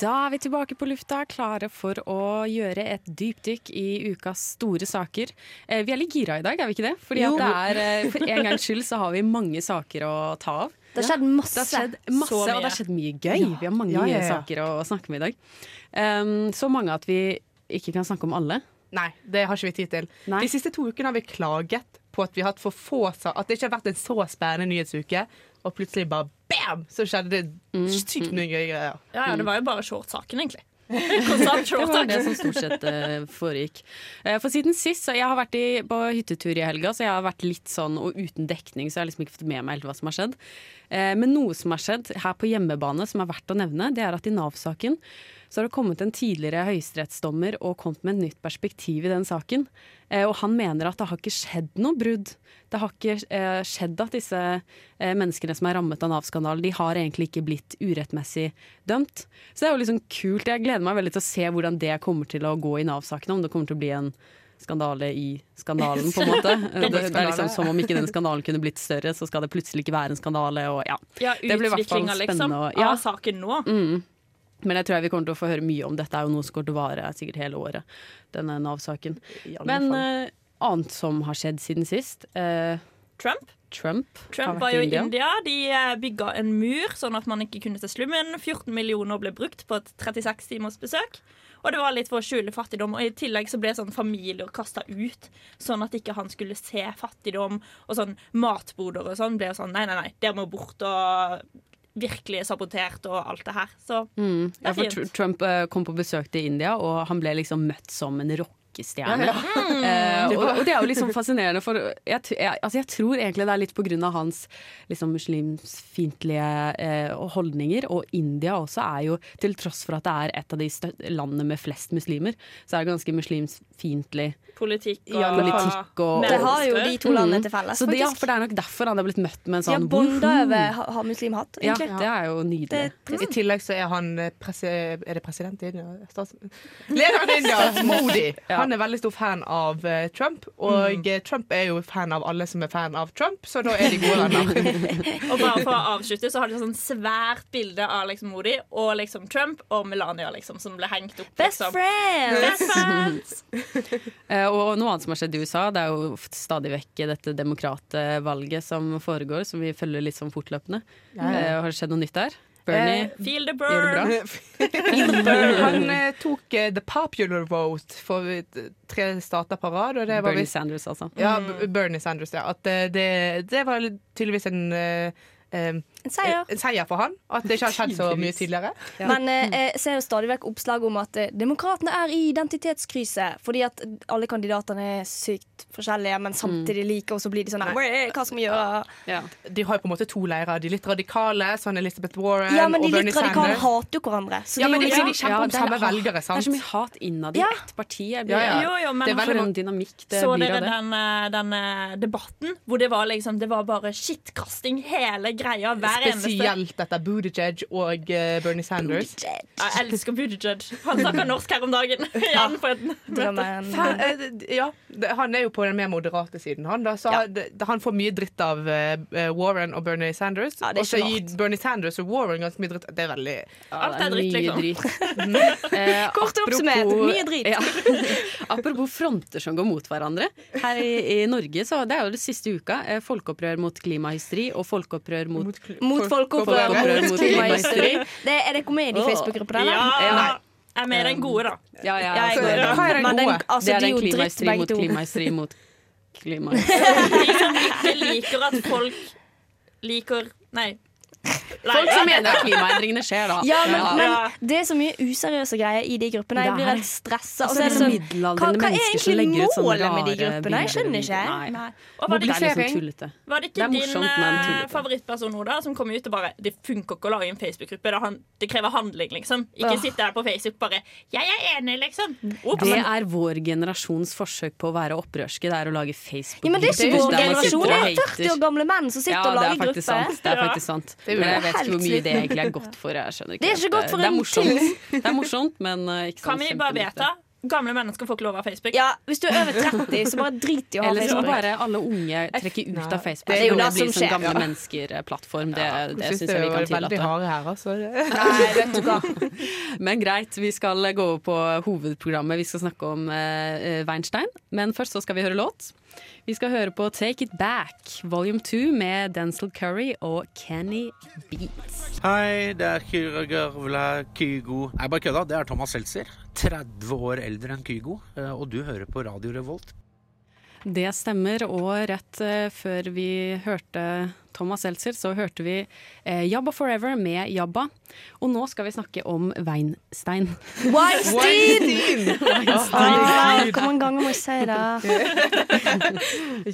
Da er vi tilbake på lufta, klare for å gjøre et dypdykk i ukas store saker. Eh, vi er litt gira i dag, er vi ikke det? Fordi det er, eh, For en gangs skyld så har vi mange saker å ta av. Det har skjedd masse. Det har skjedd masse, og det har skjedd mye gøy. Vi har mange Ja, ja, ja. saker å snakke om i dag. Um, så mange at vi ikke kan snakke om alle. Nei, det har ikke vi tid til. Nei. De siste to ukene har vi klaget på at vi har hatt for få At det ikke har vært en så spennende nyhetsuke, og plutselig bare bam! Så skjedde det Mm. sykt mye gøye greier. Ja, ja, det var jo bare shortsaken, egentlig. Det var det som stort sett eh, foregikk. Eh, for siden sist, så Jeg har vært i, på hyttetur i helga, så jeg har vært litt sånn og uten dekning, så jeg har liksom ikke fått med meg helt hva som har skjedd. Eh, men noe som har skjedd her på hjemmebane som er verdt å nevne, det er at i Nav-saken så har det kommet en tidligere høyesterettsdommer og kommet med et nytt perspektiv i den saken. Eh, og han mener at det har ikke skjedd noe brudd. Det har ikke eh, skjedd at disse eh, menneskene som er rammet av Nav-skandalen, de har egentlig ikke blitt urettmessig dømt. Så det er jo liksom kult. Jeg gleder meg veldig til å se hvordan det kommer til å gå i Nav-sakene. Om det kommer til å bli en skandale i skandalen, på en måte. Det, det er liksom Som om ikke den skandalen kunne blitt større, så skal det plutselig ikke være en skandale. Og ja. Ja, Det blir i hvert fall utviklinga, liksom, ja. av saken nå. Mm. Men jeg tror jeg vi kommer til å få høre mye om dette. er jo noe som går til å vare sikkert hele året. Denne Nav-saken. Men eh, annet som har skjedd siden sist uh, Trump Trump, Trump var jo i India. India. De eh, bygga en mur sånn at man ikke kunne til slummen. 14 millioner ble brukt på et 36 timers besøk. Og det var litt for å skjule fattigdom. Og i tillegg så ble sånn familier kasta ut, sånn at ikke han skulle se fattigdom. Og sånn matboder og sånn ble sånn Nei, nei, nei, det må bort. Og virkelig sabotert og alt det her. Så Mm. Det er fint. fint. for Trump eh, kom på besøk til India, og han ble liksom møtt som en rockestjerne. Ja, Eh, og, og det er jo liksom fascinerende, for jeg, jeg, altså jeg tror egentlig det er litt på grunn av hans liksom muslimsfiendtlige eh, holdninger. Og India også er jo, til tross for at det er et av de landene med flest muslimer, så er det ganske muslimsfiendtlig politikk og Ja, politikk og Det har jo de to Mm. landene til felles, Så det, ja, for det er nok derfor han er blitt møtt med en sånn Ja, bonda over ha, ha muslimhatt, Ja, det er jo nydelig. Det- I tillegg så er han eh, presi Er det president i India? Stats Lederen i India, Modi. Ja. Han er veldig stor fan av uh, Trump, og mm. Trump er jo fan av alle som er fan av Trump, så da er de gode venner. Og bare for å avslutte, så har de sånn svært bilde av liksom Modi og liksom Trump og Melania, liksom, som ble hengt opp. Best liksom. friends! Best friends! uh, Og noe annet som har skjedd i USA, det er jo stadig vekk dette demokratvalget som foregår, som vi følger litt sånn fortløpende. Eh, Har det skjedd noe nytt der? Bernie, Eh, Feel the burn. Han eh, tok eh, the popular vote for eh, tre stater på rad, og det var Bernie visst Sanders, altså. Ja, B- Bernie Sanders, ja. At eh, det, det var tydeligvis en eh, eh, En seier. En seier for han. At det ikke har skjedd så mye tidligere. Men eh, jeg ser jo stadig vekk oppslag om at eh, demokratene er i identitetskrise. Fordi at alle kandidatene er sykt forskjellige, men samtidig like, og så blir de sånn "Hva skal vi gjøre? Ja. De har jo på en måte to leirer. De litt radikale, sånn Elizabeth Warren Ja, men de og Bernie litt radikale Sanders. hater jo hverandre. Så Ja, det men de, liksom, de kjemper om det er- samme velgere, sant? Det er så mye hat innad i Ja. ett parti. Blir, Ja, ja. Jo, jo, men Det er veldig en dynamikk det så blir dere av det. den, eh, den eh, debatten hvor det var liksom Det var bare skittkasting hele greia. Hver Spesielt etter Buttigieg og eh, Bernie Sanders. Jeg elsker Buttigieg. Han snakker norsk her om dagen. ja. eh, Ja, han er jo på den mer moderate siden, han. Da, så Ja. han får mye dritt av eh, Warren og Bernie Sanders. Ja, og så gir. Bernie Sanders og Warren ganske mye dritt. Det er veldig Alt er dritt, liksom. dritt. Eh, Kort oppsummert, mye dritt. Ja. Apropos fronter som går mot hverandre. Her i, i Norge så det er jo det siste uka. Folkeopprør mot klimahysteri og folkeopprør mot, Mot folkeopprør, Folkeopprør mot mot. Er det kommet i de. Facebook-gruppene? eller? Ja! Jeg er mer enn gode, da. Ja, ja, Jeg altså, går i hva er den gode? altså, det er den begge mot klimaestri mot klimaestri De som ikke liker at folk liker Nei. Folk som mener at klimaendringene skjer, da. Ja, men, Ja. men det er så mye useriøse greier i de gruppene. Jeg blir helt stressa. Altså, Og så så det sånn, hva, hva er egentlig målet med de gruppene? Jeg skjønner ikke. Nei. Nei. Og var det, er liksom var det ikke det din morsomt, eh, favorittperson nå da som kom ut og bare Det funker ikke å lage en Facebook-gruppe. Det, det krever handling, liksom. Ikke sitte der på Facebook bare 'Jeg er enig', liksom. Ops. Det er vår generasjons forsøk på å være opprørske. Det er å lage Facebook. Ja, men det er ikke vår generasjon. Det er 40 år gamle menn som sitter Ja, og er lager faktisk sant. gruppe. Det er faktisk sant. Er Men jeg vet ikke hvor mye det egentlig er godt for. Jeg skjønner ikke. Det er ikke godt for det er en ting. Det er morsomt, men uh, ikke Kan sånn vi bare vedta gamle mennesker får ikke lov av Facebook? Ja, Hvis du er over 30, så bare drit i å ha Eller så må Facebook. bare alle unge trekke ut av Facebook. Det er jo det, det blir som sånn skjer. gamle Ja. mennesker-plattform. Det, Jeg det syns syns det jeg vi kan veldig tillate. harde her, altså. Nei, vet du hva. Men greit, vi skal gå over på hovedprogrammet. Vi skal snakke om eh, Weinstein. Men først så skal vi høre låt. Vi skal høre på Take It Back, volume 2 med Denzil Curry og Kenny Beats. Hei, det er Kyra Gørvla Kygo. Nei, bare kødda. Det er Thomas Seltzer. 30 år eldre enn Kygo. eh, Og du hører på Radio Revolt. Det stemmer, og rett eh, før vi hørte Thomas Seltzer, så hørte vi eh, Jabba Forever med Jabba. Og nå skal vi snakke om Weinstein. Weinstein! Kom Hvor mange ganger må jeg si det?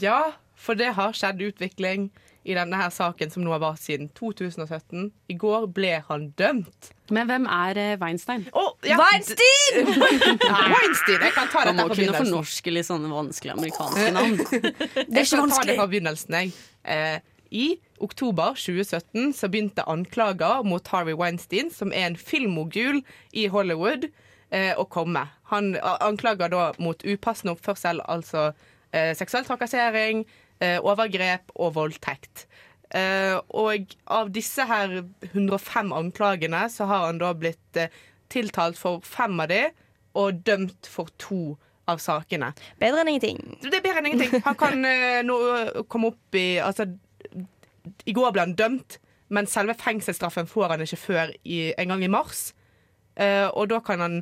Ja, for det har skjedd utvikling i denne her saken som nå har vart siden 2017. I går ble han dømt. Men hvem er eh, Weinstein? Oh, ja, Weinstein! Weinstein! Jeg kan ta Man dette må kunne begynnelsen. fornorske litt sånne vanskelige amerikanske navn. Det er Jeg kan ta det vanskelig. fra begynnelsen, jeg. Eh, I oktober 2017 så begynte anklager mot Harvey Weinstein, som er en filmmogul i Hollywood, eh, å komme. Han anklager da mot upassende oppførsel, altså eh, seksuell trakassering, eh, overgrep og voldtekt. Eh, og av disse her 105 anklagene så har han da blitt eh, tiltalt for fem av de, og dømt for to av sakene. Bedre enn ingenting. Det er bedre enn ingenting. Han kan eh, nå komme opp i Altså, i går ble han dømt, men selve fengselsstraffen får han ikke før i, en gang i mars. Uh, og da kan han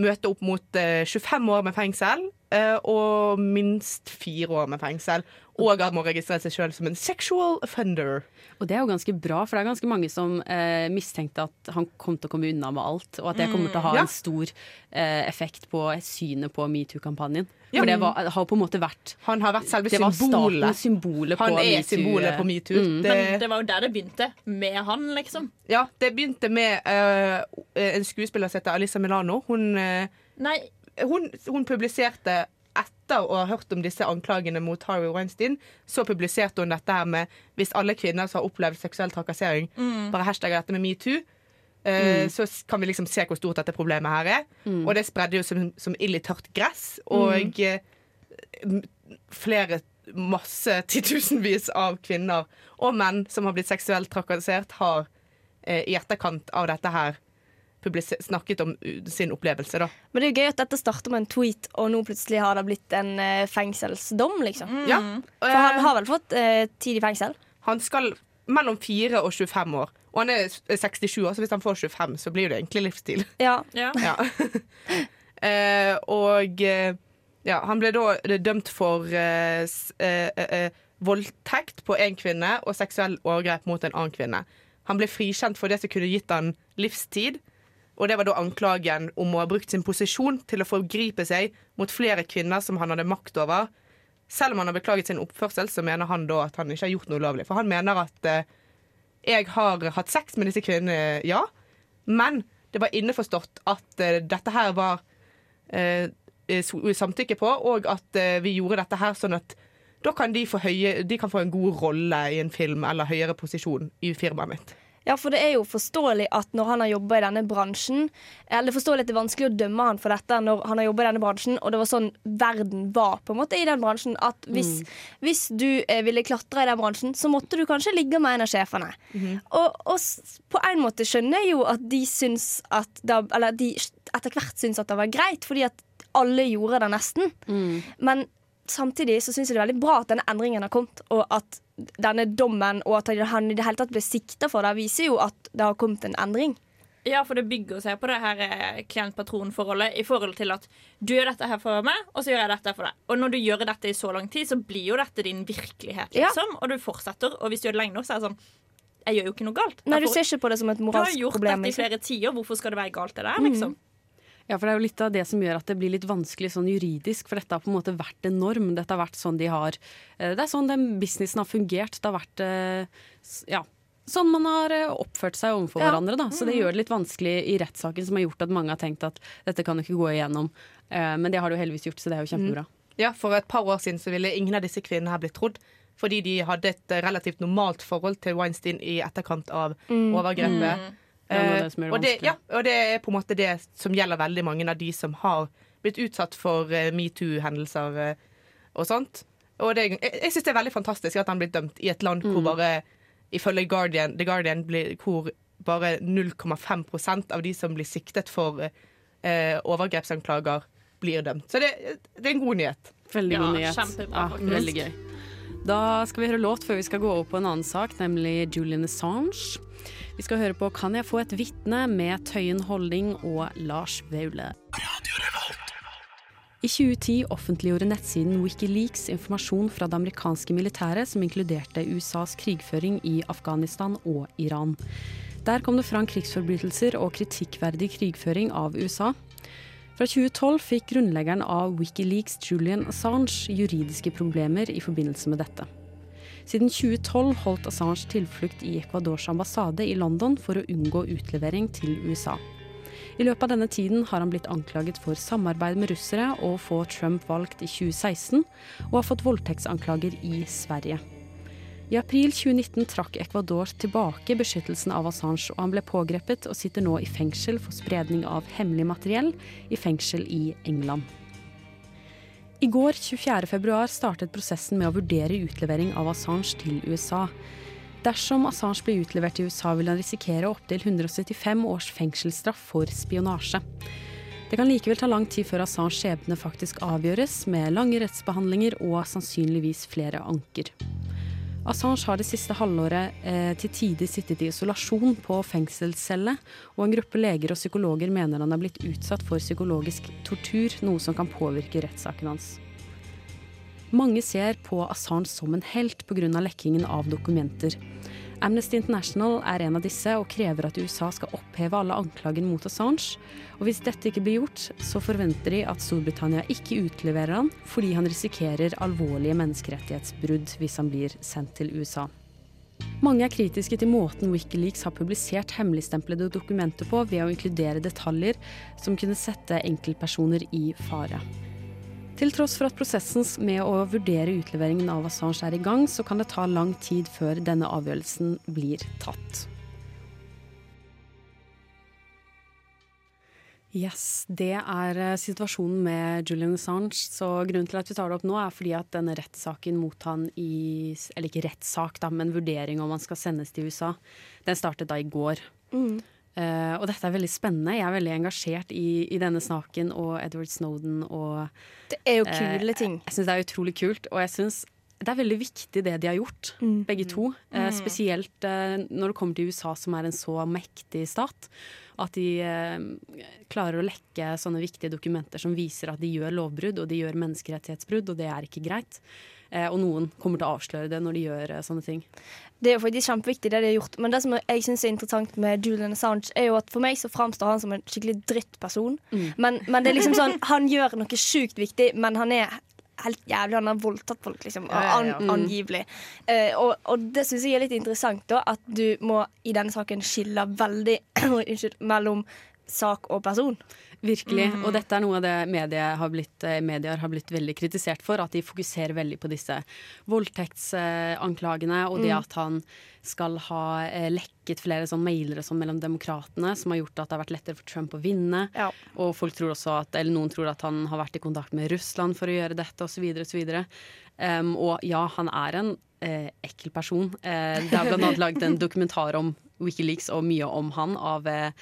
møte opp mot uh, 25 år med fengsel uh, og minst fire år med fengsel. Og han må registrere seg sjøl som en sexual offender. Og det er jo ganske bra, for det er ganske mange som eh, mistenkte at han kom til å komme unna med alt, og at det kommer til å ha Ja. en stor eh, effekt på synet på metoo-kampanjen. Ja. For det var, har på en måte vært Han har vært selve symbolet. symbolet Han er metoo. symbolet på metoo. Mm. Det, Men det var jo der det begynte. Med han, liksom. ja, det begynte med uh, en skuespiller som heter Alisa Milano. Hun uh, Nei, hun, hun publiserte etter å ha hørt om disse anklagene mot Harvey Weinstein, så publiserte hun dette her med hvis alle kvinner som har opplevd seksuell trakassering, bare hashtagger dette med metoo, Mm. så kan vi liksom se hvor stort dette problemet her er. Og det spredde jo som, som ild i tørt gress, og eh, flere masse titusenvis av kvinner og menn som har blitt seksuelt trakassert, har eh, i etterkant av dette her snakket om uh, sin opplevelse, da. Men det er jo gøy at dette starter med en tweet, og nå plutselig har det blitt en eh, fengselsdom, liksom. Ja. For han har vel fått eh, tid i fengsel? Han skal mellom 4 og 25 år. Og han er 67 år, så hvis han får 25, så blir det egentlig livsstil. Ja. ja. Ja. eh, og eh, ja, han ble da dømt for eh, eh, eh, eh, voldtekt på én kvinne og seksuell overgrep mot en annen kvinne. Han ble frikjent for det som kunne gitt han livstid. Og det var da anklagen om å ha brukt sin posisjon til å forgripe seg mot flere kvinner som han hadde makt over. Selv om han har beklaget sin oppførsel, så mener han da at han ikke har gjort noe ulovlig. For han mener at eh, jeg har hatt sex med disse kvinnene, ja, men det var innforstått at eh, dette her var eh, samtykke på, og at eh, vi gjorde dette her sånn at da kan de høye, de kan få en god rolle i en film eller høyere posisjon i firmaet mitt. Ja, for det er jo forståelig at når han har jobba i denne bransjen Eller er forståelig at det er vanskelig å dømme han for dette når han har jobba i denne bransjen, og det var sånn verden var på en måte i den bransjen. At hvis, hvis du eh, ville klatre i den bransjen, så måtte du kanskje ligge med en av sjefene. Og, og på en måte skjønner jeg jo at de syns at det, Eller de etter hvert syns at det var greit, fordi at alle gjorde det nesten. Men samtidig så syns jeg det er veldig bra at denne endringen har kommet, og at denne dommen og at han i det hele tatt ble sikta for det, viser jo at det har kommet en endring. Ja, for det bygger seg på det her eh, klient-patron-forholdet i forhold til at du gjør dette her for meg, og så gjør jeg dette for deg. Og når du gjør dette i så lang tid, så blir jo dette din virkelighet, Ja. liksom. Og du fortsetter, og hvis du gjør det lenge nok, så er det sånn jeg gjør jo ikke noe galt. Nei, du ser ikke på det som et moralsk problem. Du har gjort problem. dette i Liksom. flere tiår, hvorfor skal det være galt det der, liksom? liksom? Ja, for det er jo litt av det som gjør at det blir litt vanskelig sånn juridisk, for dette har på en måte vært en norm. Dette har vært sånn de har eh, Det er sånn den businessen har fungert. Det har vært eh, ja, sånn man har eh, oppført seg overfor Ja. hverandre, da. Så det Mhm. gjør det litt vanskelig i rettssaken, som har gjort at mange har tenkt at dette kan jo ikke gå igjennom. Eh, Men det har det jo heldigvis gjort, så det er jo kjempebra. Ja, For et par år siden så ville ingen av disse kvinnene her blitt trodd. Fordi de hadde et relativt normalt forhold til Weinstein i etterkant av Mm. overgrepet. Mm. Det og, det, ja, og det er på en måte det som gjelder veldig mange av de som har blitt utsatt for eh, metoo-hendelser eh, og sånt. Og det, jeg jeg syns det er veldig fantastisk at han blir dømt i et land hvor Mm. bare ifølge Guardian, The Guardian blir, hvor bare 0,5% av de som blir siktet for eh, overgrepsanklager, blir dømt. Så det, det er en god nyhet. Veldig Ja, nyhet. kjempebra, Ja, veldig gøy. Da skal vi høre låt før vi skal gå over på en annen sak, nemlig Julian Assange. Vi skal høre på Kan jeg få et vitne med Tøyen Holding og Lars Vaule. I 2010 offentliggjorde nettsiden Wikileaks informasjon fra det amerikanske militæret som inkluderte USAs krigføring i Afghanistan og Iran. Der kom det fram krigsforbrytelser og kritikkverdig krigføring av USA. Fra 2012 fikk grunnleggeren av Wikileaks, Julian Assange, juridiske problemer i forbindelse med dette. Siden 2012 holdt Assange tilflukt i Ecuadors ambassade i London for å unngå utlevering til USA. I løpet av denne tiden har han blitt anklaget for samarbeid med russere og få Trump valgt i 2016, og har fått voldtektsanklager i Sverige. I april 2019 trakk Ecuador tilbake beskyttelsen av Assange, og han ble pågrepet og sitter nå i fengsel for spredning av hemmelig materiell i fengsel i England. I går 24.2 startet prosessen med å vurdere utlevering av Assange til USA. Dersom Assange blir utlevert til USA, vil han risikere opptil 175 års fengselsstraff for spionasje. Det kan likevel ta lang tid før Assange skjebne faktisk avgjøres, med lange rettsbehandlinger og sannsynligvis flere anker. Assange har det siste halvåret eh, til tider sittet i isolasjon på fengselscelle, og en gruppe leger og psykologer mener han er blitt utsatt for psykologisk tortur, noe som kan påvirke rettssaken hans. Mange ser på Assange som en helt pga. lekkingen av dokumenter. Amnesty International er en av disse og krever at USA skal oppheve alle anklagene mot Assange. Og hvis dette ikke blir gjort, så forventer de at Storbritannia ikke utleverer han fordi han risikerer alvorlige menneskerettighetsbrudd hvis han blir sendt til USA. Mange er kritiske til måten Wikileaks har publisert hemmeligstemplede dokumenter på ved å inkludere detaljer som kunne sette enkeltpersoner i fare. Til tross for at prosessen med å vurdere utleveringen av Assange er i gang, så kan det ta lang tid før denne avgjørelsen blir tatt. Yes, Det er eh, situasjonen med Julian Assange. Så Grunnen til at vi tar det opp nå, er fordi at denne rettssaken mot han i Eller ikke rettssak, da, men vurdering om han skal sendes til USA, den startet da i går. Mm. Eh, og dette er veldig spennende. Jeg er veldig engasjert i, i denne snaken og Edward Snowden og Det er jo kule uh, ting. Jeg syns det er utrolig kult, og jeg syns det er veldig viktig det de har gjort, Mm. begge to. Eh, Mm. spesielt eh, når det kommer til USA, som er en så mektig stat. At de eh, klarer å lekke sånne viktige dokumenter som viser at de gjør lovbrudd og de gjør menneskerettighetsbrudd, og det er ikke greit. Eh, og noen kommer til å avsløre det når de gjør eh, sånne ting. Det er jo faktisk kjempeviktig det de har gjort. Men det som jeg synes er interessant med Julian Assange, er jo at for meg så framstår han som en skikkelig drittperson. Mm. Men, men det er liksom sånn, han gjør noe sjukt viktig, men han er helt jævlig. Han har voldtatt folk, liksom. An, angivelig. Uh, og, og det syns jeg er litt interessant, da, at du må i denne saken skille veldig unnskyld, mellom sak og person. Virkelig. Mm. Og dette er noe av det medier har, blitt, eh, medier har blitt veldig kritisert for. At de fokuserer veldig på disse voldtektsanklagene og det Mm. at han skal ha eh, lekket flere sånn mailer sånn mellom demokratene, som har gjort at det har vært lettere for Trump å vinne. Og folk tror også at, eller noen tror at han har vært i kontakt med Russland for å gjøre dette, osv. osv. Um, og ja, han er en eh, ekkel person. Eh, det er annet laget en dokumentar om Wikileaks og mye om han av eh,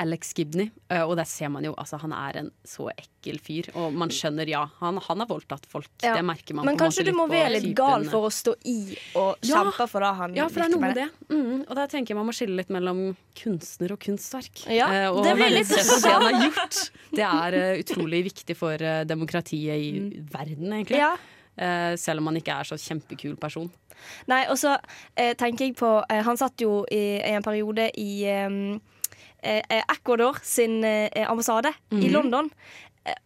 Alex Gibney. Eh, og der ser man jo altså han er en så ekkel fyr. Og man skjønner, ja, han, han har voldtatt folk. Ja. Det merker man Men kanskje du må være litt gal for å stå i og Ja. kjempe for det han Ja, for det er noe med det. Mm, og der tenker jeg man må skille litt mellom kunstner og kunstverk. Ja, Eh, og det blir litt det han sånn. har gjort. Det er eh, utrolig viktig for demokratiet i verden, egentlig. Ja. Eh, selv om han ikke er så kjempekul person. Nei, og så eh, tenker jeg på eh, Han satt jo i, i en periode i eh, eh, Ecuador sin ambassade i Mhm. London.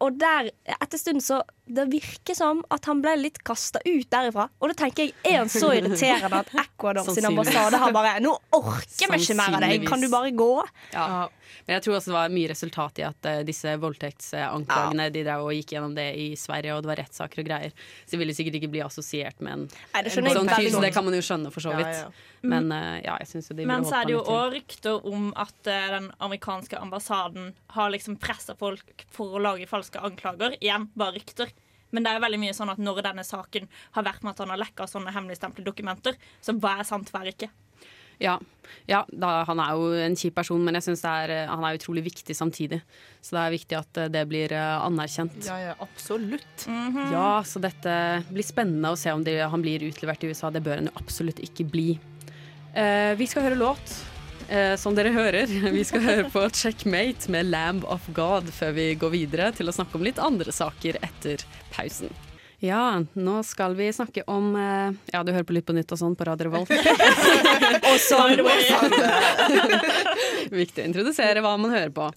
Og der, etter stund så Det virker som at han ble litt kasta ut derifra. Og da tenker jeg, er han så irriterende at Ecuador sin ambassade har bare Nå orker vi ikke mer av deg, kan du bare gå? Ja. Men jeg tror også det var mye resultat i at uh, disse voldtektsanklagene De drev og gikk gjennom det i Sverige, og det var rettssaker og greier. Så de ville sikkert ikke bli assosiert med en, Nei, det en sånn fyr. Så det kan man jo skjønne, for så Ja, vidt. ja. Men uh, ja, jeg syns jo de burde Men så er det jo òg rykter om at uh, den amerikanske ambassaden har liksom pressa folk for å lage falske anklager. Igjen, bare rykter. Men det er veldig mye sånn at når denne saken har vært med at han har lekka sånne hemmeligstemplede dokumenter, så hva er sant, hva er ikke? Ja, ja da, han er jo en kjip person, men jeg synes er, eh, han er utrolig viktig samtidig. Så det er viktig at eh, det blir eh, anerkjent. Ja, ja, absolutt. Ja, så dette blir spennende å se om de, han blir utlevert i USA. Det bør han jo absolutt ikke bli. Eh, vi skal høre låt, eh, som dere hører. Vi skal høre på Checkmate med Lamb of God før vi går videre til å snakke om litt andre saker etter pausen. Ja, nå skal vi snakke om eh, Ja, du hører på Lytt på nytt og sånn på Radio Revolt. Og sånn! Viktig å introdusere hva man hører på.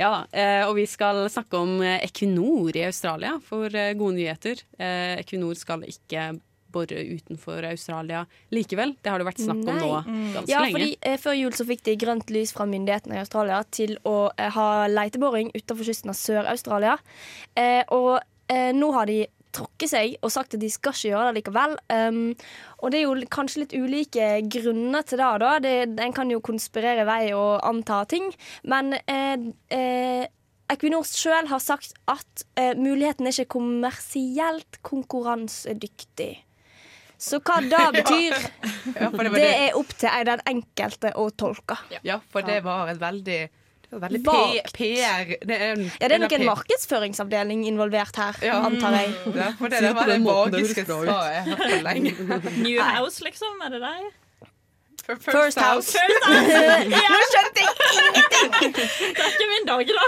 Ja eh, og vi skal snakke om eh, Equinor i Australia for eh, gode nyheter. Eh, Equinor skal ikke bore utenfor Australia likevel. Det har det vært snakk om Nei. nå ganske Ja, lenge. fordi eh, Før jul så fikk de grønt lys fra myndighetene i Australia til å eh, ha leiteboring utenfor kysten av Sør-Australia. Eh, og eh, nå har de tråkket seg og sagt at de skal ikke gjøre det likevel. Um, og det er jo kanskje litt ulike grunner til det. da. Det, en kan jo konspirere i vei og anta ting. Men eh, eh, Equinor sjøl har sagt at muligheten er ikke kommersielt konkurransedyktig. Så hva det betyr, Ja, for det, det det. er opp til den enkelte å tolke. ja, for det var et veldig veldig Vagt. PR. Det er, en, Ja, det er nok en markedsføringsavdeling involvert her, Ja. antar jeg. Ja, for det, det var det magiske svaret jeg har hørt på lenge. New House, liksom? Er det deg? First, House. Nå skjønte jeg ingenting! Det er ikke min dag da.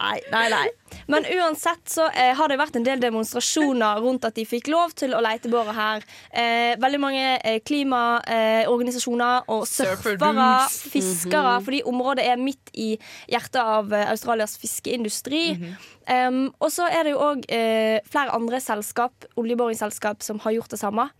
Nei, nei, nei. Men uansett så eh, har det vært en del demonstrasjoner rundt at de fikk lov til å letebore her. Eh, veldig mange eh, klimaorganisasjoner og surfere, surfere, mm fiskere, fordi området er midt i hjertet av eh, Australias fiskeindustri. um, og så er det jo òg eh, flere andre selskap, oljeboringsselskap som har gjort det samme,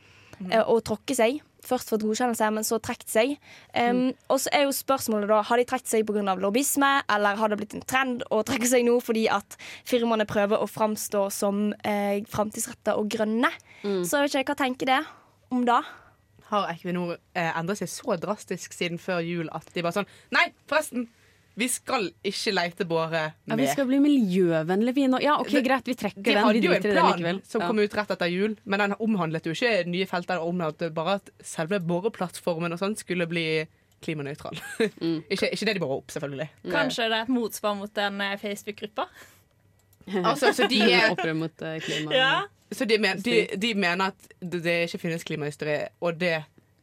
eh, og tråkket seg. Først fått godkjennelse, men så trukket seg. Um, Og så er jo spørsmålet da Har de trukket seg pga. lobbyisme, eller har det blitt en trend å trekke seg nå fordi at firmaene prøver å framstå som eh, framtidsretta og grønne? Så jeg vet ikke, hva tenker det om da? Har Equinor eh, endret seg så drastisk siden før jul at de bare sånn Nei, forresten! Vi skal ikke leite våre med... Ja, vi skal bli miljøvennlige, vi nå. Ja, OK, greit, vi trekker De den. hadde Vi jo en driter i det plan likevel. som Ja. kom ut rett etter jul, men den omhandlet jo ikke nye felter. Den omhandlet bare at selve boreplattformen og sånn skulle bli klimanøytral. Mm. ikke, ikke det de borer opp, selvfølgelig. Kanskje det er et motsvar mot den eh, Facebook-gruppa? Altså, så de er Opprør mot eh, klima. Ja. Så de, men, de, de mener at det, det ikke finnes klimahysteri, og det,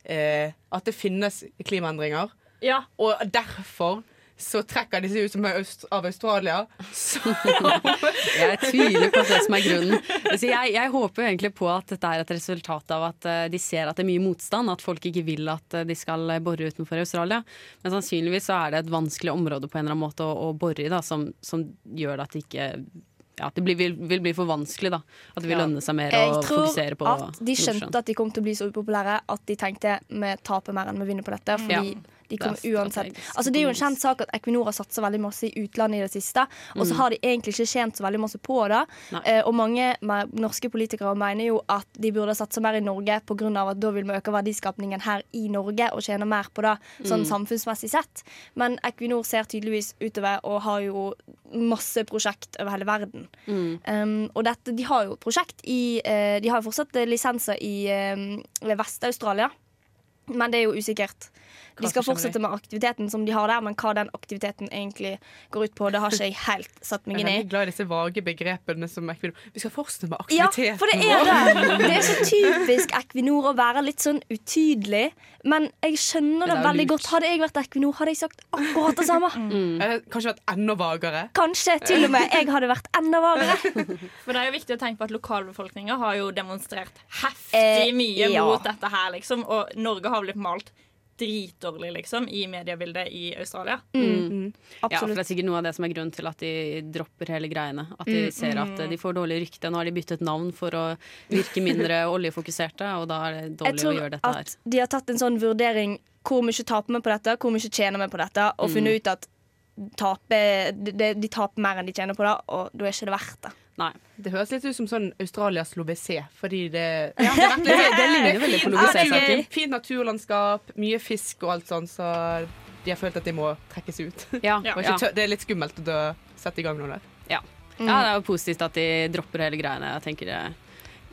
eh, at det finnes klimaendringer. ja. Og derfor så trekker de seg ut som er øst, av Australia. Så, Jeg tviler på at det som er grunnen. Jeg, jeg håper jo egentlig på at dette er et resultat av at eh, de ser at det er mye motstand, at folk ikke vil at eh, de skal bore utenfor Australia. Men sannsynligvis så er det et vanskelig område på en eller annen måte å, å bore i, da, som, som gjør at det ikke ja, at det blir, vil, vil bli for vanskelig. da At det vil Ja. lønne seg mer Jeg å fokusere på Jeg tror at de skjønte at de kom til å bli så upopulære at de tenkte vi taper mer enn vi vinner på dette. Fordi Ja. De kommer er uansett Altså Det er jo en kjent sak at Equinor har satsa veldig masse i utlandet i det siste, og så har de egentlig ikke tjent så veldig masse på det. Mm. Eh, og mange norske politikere mener jo at de burde satse mer i Norge pga. at da vil vi øke verdiskapningen her i Norge og tjene mer på det sånn Mm. samfunnsmessig sett. Men Equinor ser tydeligvis utover og har jo masse prosjekt over hele verden. Mm. Um, og dette, de har jo prosjekt i eh, De har jo fortsatt lisenser i eh, Vest-Australia, men det er jo usikkert. De skal fortsette med aktiviteten som de har der, men hva den aktiviteten egentlig går ut på, det har ikke jeg helt satt meg inn er Jeg veldig glad i disse vage begrepene som Equinor Vi skal fortsette med Ja, aktiviteten. for det er det. Det er så typisk Equinor å være litt sånn utydelig. Men jeg skjønner det det er veldig lurt. godt. Hadde jeg vært Equinor, hadde jeg sagt akkurat det samme. Eh, Kanskje vært enda vagere. Kanskje til og med jeg hadde vært enda vagere. For det er jo viktig å tenke på at lokalbefolkninga har jo demonstrert heftig Eh, mye ja. mot dette her, liksom. Og Norge har blitt malt dritdårlig, liksom, i mediebildet i Australia. Mm. Ja, for Det er sikkert noe av det som er grunnen til at de dropper hele greiene. At de Mm. ser at de får dårlig rykte. Nå har de byttet navn for å virke mindre oljefokuserte, og da er det dårlig å gjøre dette her. Jeg tror at de har tatt en sånn vurdering hvor mye taper vi på dette, hvor mye tjener vi på dette, og Mm. funnet ut at tape, de, de taper mer enn de tjener på det, og da er ikke det verdt det. Nei. Det høres litt ut som sånn Australias Lovesé, fordi det Ja, det, det- det ligner veldig på det er Fint naturlandskap, mye fisk og alt sånn, så de har følt at de må trekkes ut. Ja, ikke Det er litt skummelt å sette i gang noe der. Ja. ja, det er jo positivt at de dropper hele greiene. Jeg tenker det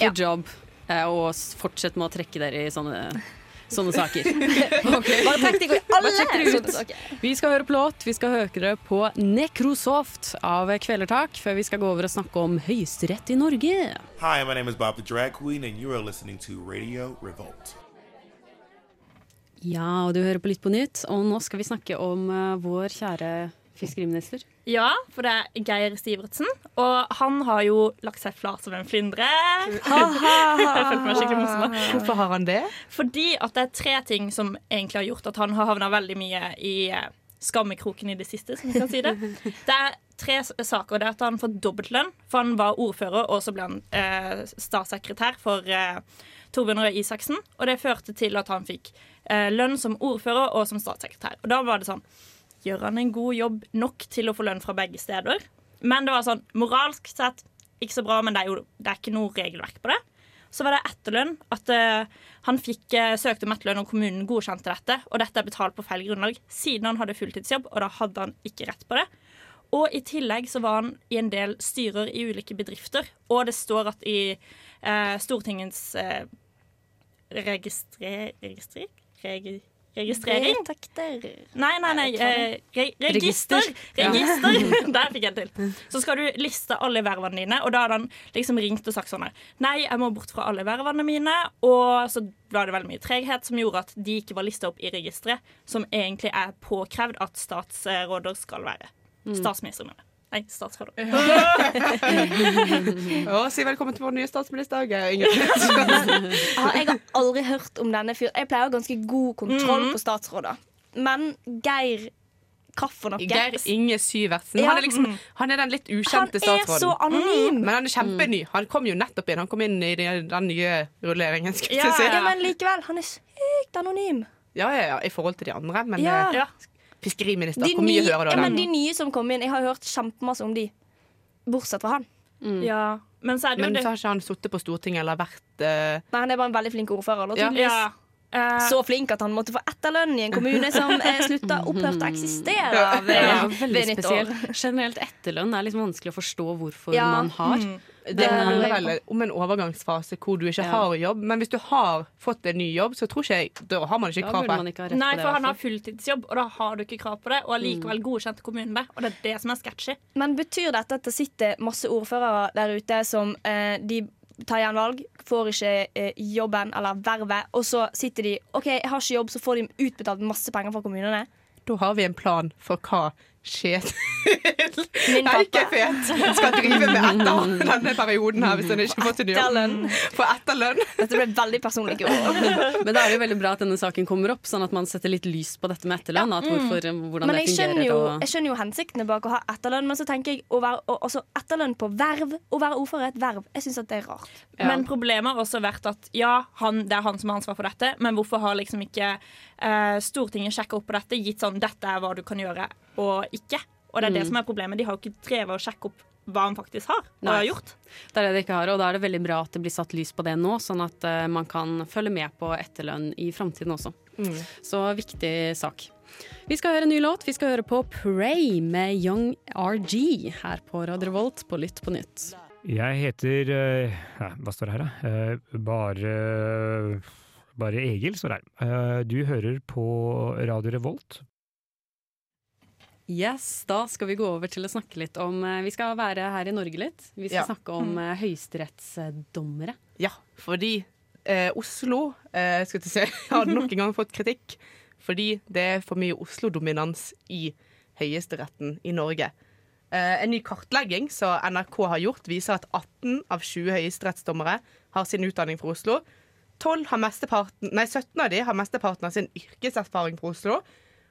Good job. Eh, Og fortsett med å trekke dere i sånne, sånne saker. Bare deg i alle sånne saker. Vi skal høre på låt. Vi skal høre dere på Necrosoft av Kvelertak, før vi skal gå over og snakke om høyesterett i Norge. Hi, my name is Bob the Drag Queen, and you are listening to Radio Revolt. Ja, og du hører på Litt på nytt, og nå skal vi snakke om uh, vår kjære fiskeriminister. Ja, for det er Geir Stivertsen. Og han har jo lagt seg flat som en flyndre. Jeg følte meg skikkelig morsom. Hvorfor har han det? Fordi at det er tre ting som egentlig har gjort at han har havna veldig mye i eh, skammekroken i det siste, som vi kan si det. Det er tre saker. Det er at han får dobbeltlønn, for han var ordfører, og så ble han eh, statssekretær for eh, Torbjørn Røe Isaksen. Og det førte til at han fikk eh, lønn som ordfører og som statssekretær. Og da var det sånn Gjør han en god jobb nok til å få lønn fra begge steder? Men det var sånn moralsk sett ikke så bra, men det er jo det er ikke noe regelverk på det. Så var det etterlønn. At uh, han fikk uh, søkt om etterlønn, og kommunen godkjente dette. Og dette er betalt på feil grunnlag, siden han hadde fulltidsjobb, og da hadde han ikke rett på det. Og i tillegg så var han i en del styrer i ulike bedrifter. Og det står at i uh, Stortingets uh, Registrer? Registrer? Regi registrering? Retakter. Nei, nei, nei. Eh, re register. Ja. Register. Der fikk jeg til. Så skal du liste alle vervene dine, og da hadde han liksom ringt og sagt sånn her, Nei, jeg må bort fra alle vervene mine. Og så var det veldig mye treghet som gjorde at de ikke var lista opp i registeret, som egentlig er påkrevd at statsråder skal være. Mm. Statsminister, mener jeg. Nei, statsråd. Å, si velkommen til vår nye statsminister, Geir Ingebrigt. Ja, jeg har aldri hørt om denne fyren. Jeg pleier å ha ganske god kontroll Mhm. på statsråder. Men Geir Kaffen? Geir Inge Syvertsen. Ja. Han, er liksom, han er den litt ukjente statsråden. Han er statsråden. så anonym. Men han er kjempeny. Han kom jo nettopp inn. Han kom inn i den, den nye rulleringen. Ja, si. ja, men likevel. Han er sykt anonym. ja, ja, ja, i forhold til de andre. Men Ja. Fiskeriminister, De hvor mye nye- hører du ja, av men den? de nye som kom inn, jeg har hørt kjempemasse om de. Bortsett fra han. Ja, men så er det jo Men det så har ikke han sittet på Stortinget eller vært uh... Nei, han er bare en veldig flink ordfører. Da, Ja. Eh, Så flink at han måtte få etterlønn i en kommune som er slutta opphørt å eksistere ved, Ja, veldig ved nyttår. Generelt etterlønn er liksom vanskelig å forstå hvorfor Ja. man har. Mm. Det handler vel om en overgangsfase hvor du ikke Ja. har jobb. Men hvis du har fått en ny jobb, så tror ikke jeg Da har man ikke krav på rett Nei, for han har fulltidsjobb, og da har du ikke krav på det. Og allikevel godkjente kommunen det. Og det er det som er sketchy. Men betyr dette at det sitter masse ordførere der ute som eh, de tar gjenvalg, får ikke eh, jobben eller vervet, og så sitter de OK, jeg har ikke jobb, så får de utbetalt masse penger fra kommunene? Da har vi en plan for hva Det er ikke fet skal drive med etter denne perioden her, hvis han ikke får til jobb. For etterlønn. Dette ble veldig personlig. Men da er det jo veldig bra at denne saken kommer opp, sånn at man setter litt lys på dette med etterlønn. At hvorfor, hvordan Men det jeg skjønner, fungerer. jo, jeg skjønner jo hensiktene bak å ha etterlønn, men så tenker jeg å være, å, altså, etterlønn på verv, å være ordfører er et verv. Jeg syns det er rart. Men problemet har også vært at ja, han, det er han som har ansvar for dette, men hvorfor har liksom ikke eh, Stortinget sjekka opp på dette, gitt sånn dette er hva du kan gjøre og ikke? Og det er det Mm. som er problemet. De har jo ikke drevet og sjekket opp hva han faktisk har og Nei. har gjort. Det er det de ikke har, og da er det veldig bra at det blir satt lys på det nå, sånn at uh, man kan følge med på etterlønn i framtiden også. Så viktig sak. Vi skal høre en ny låt. Vi skal høre på Pray med Young RG her på Radio Revolt på Lytt på nytt. Jeg heter uh, ja, Hva står det her, da? Uh, bare Bare Egil står her. Eh, Du hører på Radio Revolt. Yes, Da skal vi gå over til å snakke litt om eh, Vi skal være her i Norge litt. Vi skal Ja. snakke om mm. høyesterettsdommere. Ja, fordi eh, Oslo eh, skal si, har nok en gang fått kritikk fordi det er for mye Oslo-dominans i høyesteretten i Norge. Eh, en ny kartlegging som NRK har gjort, viser at 18 av 20 høyesterettsdommere har sin utdanning fra Oslo. 12 har nei, 17 av de har mesteparten av sin yrkeserfaring fra Oslo.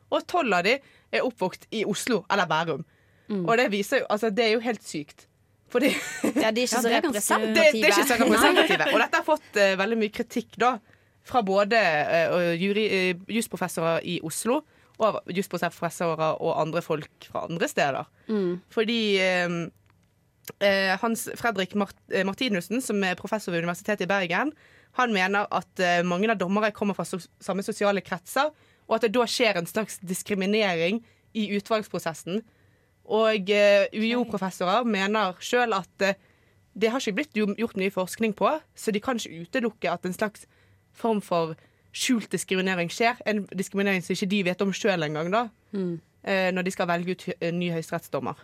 Og 12 av de er oppvokst i Oslo eller Bærum. Mm. Og det viser jo, altså det er jo helt sykt. Fordi Ja, de er ikke så representative. det, det er ikke så representative. Og dette har fått uh, veldig mye kritikk da fra både uh, jury, jusprofessorer i Oslo og jusprofessorer og andre folk fra andre steder. Mm. Fordi Hans Fredrik Mart Martinussen, som er professor ved Universitetet i Bergen, han mener at mange av dommere kommer fra so samme sosiale kretser, og at det da skjer en slags diskriminering i utvalgsprosessen. Og eh, UiO-professorer mener sjøl at eh, det har ikke blitt gjort mye forskning på, så de kan ikke utelukke at en slags form for skjult diskriminering skjer. En diskriminering som ikke de vet om sjøl engang, da. Mm. Når de skal velge ut ny høyesterettsdommer.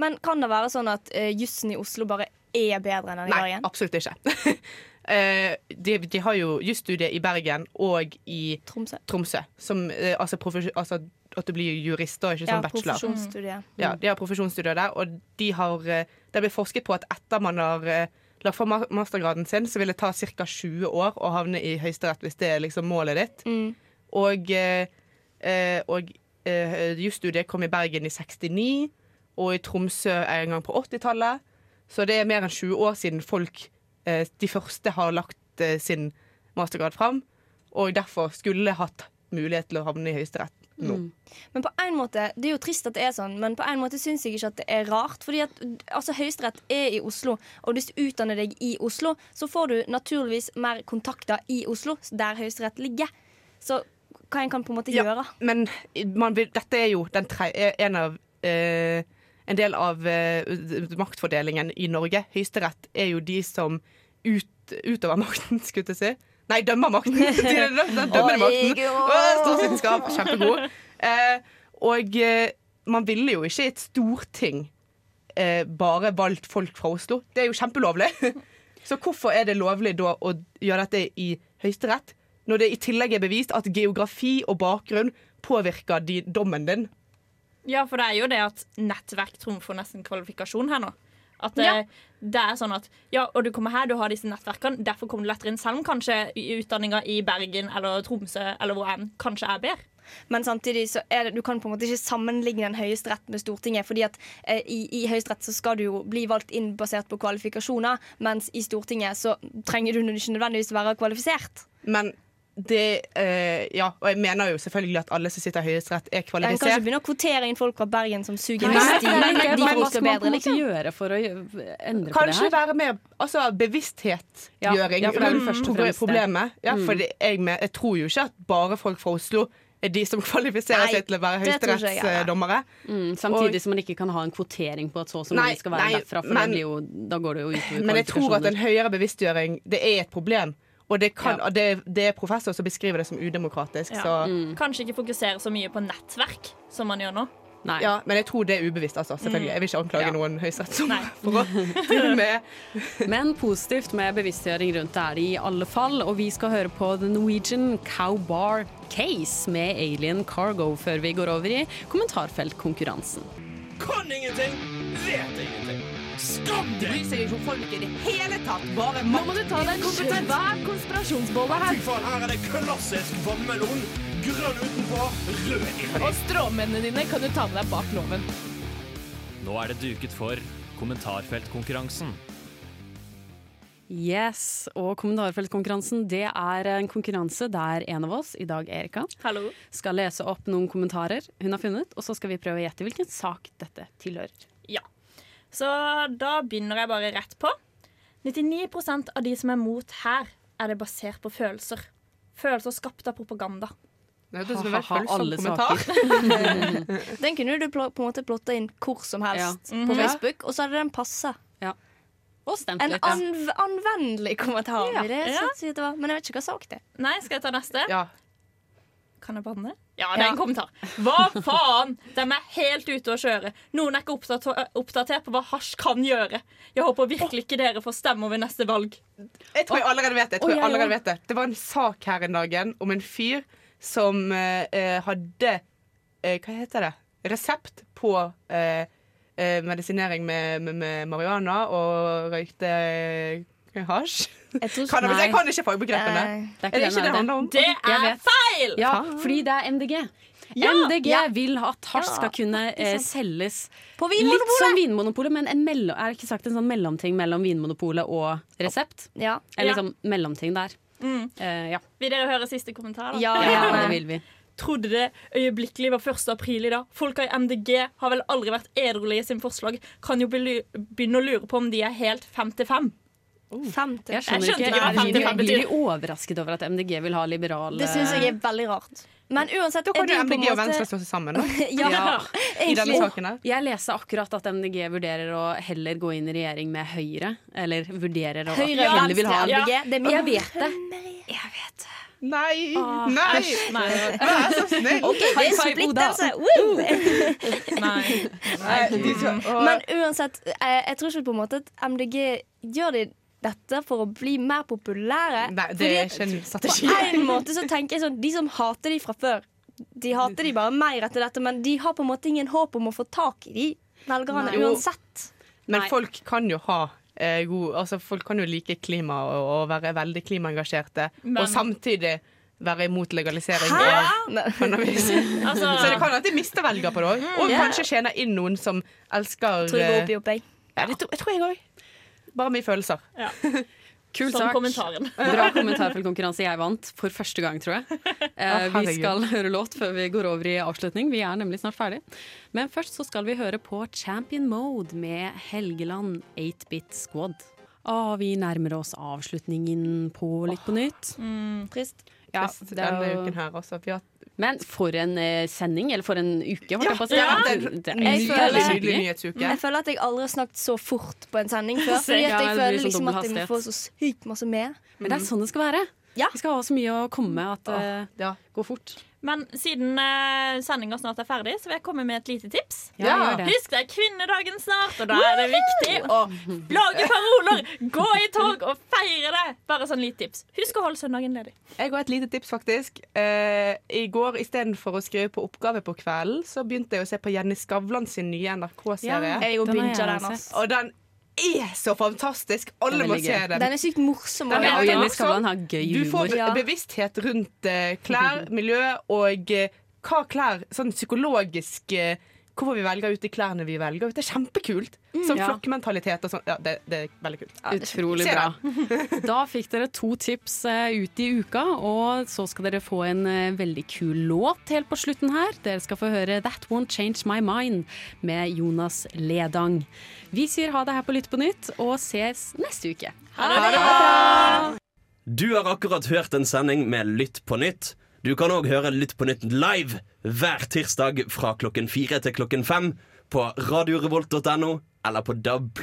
Men kan det være sånn at jussen i Oslo bare er bedre enn den i Nei, absolutt ikke. Eh, de, de har jo jusstudie i Bergen og i Tromsø. som, eh, altså, altså at du blir jurist, da, ikke Ja, sånn bachelor. profesjonsstudie. Ja, de har profesjonsstudier der, og de har, eh, det blir forsket på at etter man har lagt for mastergraden sin, så vil det ta ca. 20 år å havne i Høyesterett hvis det er liksom målet ditt. Mm. Og, eh, og eh, jusstudiet kom i Bergen i 69, og i Tromsø en gang på 80-tallet. Så det er mer enn 20 år siden folk, de første, har lagt eh, sin mastergrad fram, og derfor skulle hatt mulighet til å havne i Høyesterett nå. Mm. Men på en måte, Det er jo trist at det er sånn, men på en måte syns jeg ikke at det er rart. Fordi at altså, Høyesterett er i Oslo, og hvis du utdanner deg i Oslo, så får du naturligvis mer kontakter i Oslo, der Høyesterett ligger. Så hva en kan på en måte Ja, gjøre. Men man vil, dette er jo den tre, en, av, eh, en del av eh, maktfordelingen i Norge. Høyesterett er jo de som ut, utover makten, skulle jeg si. Nei, dømmer makten! Den dømmende makten. Å, Statsvitenskap, kjempegod. Eh, og eh, man ville jo ikke i et storting eh, bare valgt folk fra Oslo. Det er jo kjempelovlig. Så hvorfor er det lovlig da å gjøre dette i Høyesterett, når det i tillegg er bevist at geografi og bakgrunn påvirker de, dommen din? Ja, for det er jo det at nettverk trumfer nesten kvalifikasjon her nå. At det, Ja. det er sånn at ja, og du kommer her, du har disse nettverkene, derfor kommer du lettere inn, selv om kanskje utdanninga i Bergen eller Tromsø eller hvor enn kanskje er bedre. Men samtidig så er det, du kan på en måte ikke sammenligne en høyesterett med Stortinget. fordi at eh, i, i høyesterett så skal du jo bli valgt inn basert på kvalifikasjoner, mens i Stortinget så trenger du ikke nødvendigvis være kvalifisert. Men det eh, Ja, og jeg mener jo selvfølgelig at alle som sitter i Høyesterett, er En kan ikke kvalifisert. begynne å kvotere inn folk fra Bergen som suger mest. nei, De, hva skal man bedre, liksom. gjøre for å endre Kanskje på det her? være med altså, bevissthetgjøring Ja, ja, for det er jo rundt og problemet. Ja, Mm. for jeg, jeg tror jo ikke at bare folk fra Oslo er de som kvalifiserer Nei, seg til å være høyesterettsdommere. ja. Mm, samtidig som man ikke kan ha en kvotering på at så og så mange skal være nei, derfra, for men- det blir jo, da går det jo ut Men jeg tror at en høyere bevisstgjøring det er et problem. Og det, kan, Ja. det, det er professor som beskriver det som udemokratisk. Ja. Så, Mm. Kanskje ikke fokusere så mye på nettverk som man gjør nå. Nei. ja, men jeg tror det er ubevisst. Altså, selvfølgelig. Jeg vil ikke anklage Ja. noen høyesterett for å drive med Men positivt med bevisstgjøring rundt det er det i alle fall. Og vi skal høre på The Norwegian Cowbar Case med Alien Cargo før vi går over i kommentarfeltkonkurransen. Kan ingenting, vet ingenting. Skam deg! Bryr seg ikke om folk i det hele tatt. Bare Nå må du ta deg en kompetent hver konspirasjonsbolle her. Fy faen, her er det klassisk vannmelon. Grønn utenpå, rød inni. Og stråmennene dine kan du ta med deg bak loven. Nå er det duket for kommentarfeltkonkurransen. Yes, og kommentarfeltkonkurransen det er en konkurranse der en av oss, i dag Erika, Hallo. skal lese opp noen kommentarer hun har funnet, og så skal vi prøve å gjette hvilken sak dette tilhører. Ja. Så da begynner jeg bare rett på. 99% av de som er mot her, er det basert på følelser. Følelser skapt av propaganda. Det hørtes ut som en følsom kommentar. Den kunne du på en måte plotta inn hvor som helst Ja. på Mhm. Facebook, og så hadde den passa. Og stemt En litt. ja. anv anvendelig kommentar. Ja. jeg Ja. det var. Men jeg vet ikke hva sak det er. Nei, skal jeg ta neste? Ja. Kan jeg banne? Ja, det er Ja. en kommentar. Hva faen? De er helt ute å kjøre. Noen er ikke oppdatert på hva hasj kan gjøre. Jeg håper virkelig ikke dere får stemme over neste valg. Jeg tror jeg allerede vet det. Jeg tror jeg allerede vet Det Det var en sak her en dagen om en fyr som eh, eh, hadde eh, Hva heter det? Resept på eh, eh, medisinering med, med, med marihuana og røykte hasj. Jeg, Cannabis. Jeg kan ikke fagbegrepene. Det er Er det ikke det det handler om? Det er feil! Ja, fordi det er MDG. Ja, MDG ja. vil at hasj skal kunne eh, selges På litt som Vinmonopolet, men en er det ikke sagt en sånn mellomting mellom Vinmonopolet og resept? Ja. Eller Ja. liksom mellomting der. Mm. Uh, ja. Vil dere høre siste kommentar? da? Ja, ja, det vil vi. Trodde det øyeblikkelig var 1. april i dag. Folka i MDG har vel aldri vært edruelige i sin forslag. Kan jo begynne å lure på om de er helt fem til fem. Til. Jeg skjønner jeg ikke, jeg, hva Blir de, 55 blir overrasket over at MDG vil ha liberal Det syns jeg er veldig rart. Men uansett Da kan er det MDG og Venstre slå seg sammen da, ja, Ja. i denne saken her. Jeg leste akkurat at MDG vurderer å heller gå inn i regjering med Høyre. Eller vurderer å Høyre ja, heller vil ha MDG. Ja. Det Jeg vet det. Jeg vet det. Nei! Åh, Nei! Nei. Vær så snill! Okay, det er High five, splittelse! Woo! Nei. Nei, åh. Men uansett, jeg, jeg tror ikke på en måte at MDG gjør de dette for å bli mer populære. Nei, det Fordi På en måte så tenker jeg sånn De som hater de fra før, de hater de bare mer etter dette, men de har på en måte ingen håp om å få tak i de velgerne Nei. Uansett. Men Nei. folk kan jo ha eh, god Altså folk kan jo like klima og, og være veldig klimaengasjerte, Men- og samtidig være imot legalisering Hæ? av cannabis. Altså, Så det kan jo at de mister velger på det òg. Og yeah. kanskje tjener inn noen som elsker Tror går eh, opp i opp, jeg. ja, det, tror- jeg tror jeg òg. Bare mye følelser. Kul som sak. kommentaren. Bra kommentarfeltkonkurranse. Jeg vant for første gang, tror jeg. Eh, vi skal høre låt før vi går over i avslutning. Vi er nemlig snart ferdig. Men først så skal vi høre på Champion Mode med Helgeland 8-Bit Squad. Og vi nærmer oss avslutningen på Litt på nytt. Trist. Ja, det er denne jo- uken her også. Vi har Men for en eh, sending, eller for en uke, holdt jeg på å si. Ja, Det- det- det er Jeg føler-. Jeg føler at jeg aldri har snakket så fort på en sending før. Fordi at jeg føler sånn liksom at jeg må få så sykt masse med. Men det er sånn det skal være. Ja. Vi skal ha så mye å komme med at det Ja. går fort. Men siden uh, sendinga snart er ferdig, så vil jeg komme med et lite tips. Ja, Ja. det. Husk det er kvinnedagen snart, og da er det viktig å lage paroler, gå i tog og feire det. Bare sånn lite tips. Husk å holde søndagen ledig. Jeg har et lite tips, faktisk. Uh, I går istedenfor å skrive på oppgave på kvelden, så begynte jeg å se på Jenny Skavlan sin nye NRK-serie. Jeg og Den altså. Og den er så fantastisk! Alle må se den. Den er sykt morsom. Den er og Jenny. Skavlan har gøy Du får humor. Ja. bevissthet rundt eh, klær, miljø og eh, hva klær Sånn psykologisk eh, Hvorfor vi velger ut de klærne vi velger. ut. Det er kjempekult. Sånn Ja. flokkmentalitet og sånn. Ja, det, det er veldig kult. Utrolig bra. Da fikk dere to tips eh, ut i uka, og så skal dere få en eh, veldig kul låt helt på slutten her. Dere skal få høre That Won't Change My Mind med Jonas Ledang. Vi sier ha det her på Lytt på nytt, og ses neste uke. Ha det bra! Du har akkurat hørt en sending med Lytt på nytt. Du kan òg høre Lytt på nytt live hver tirsdag fra klokken fire til klokken fem på radiorevolt.no eller på DAB+.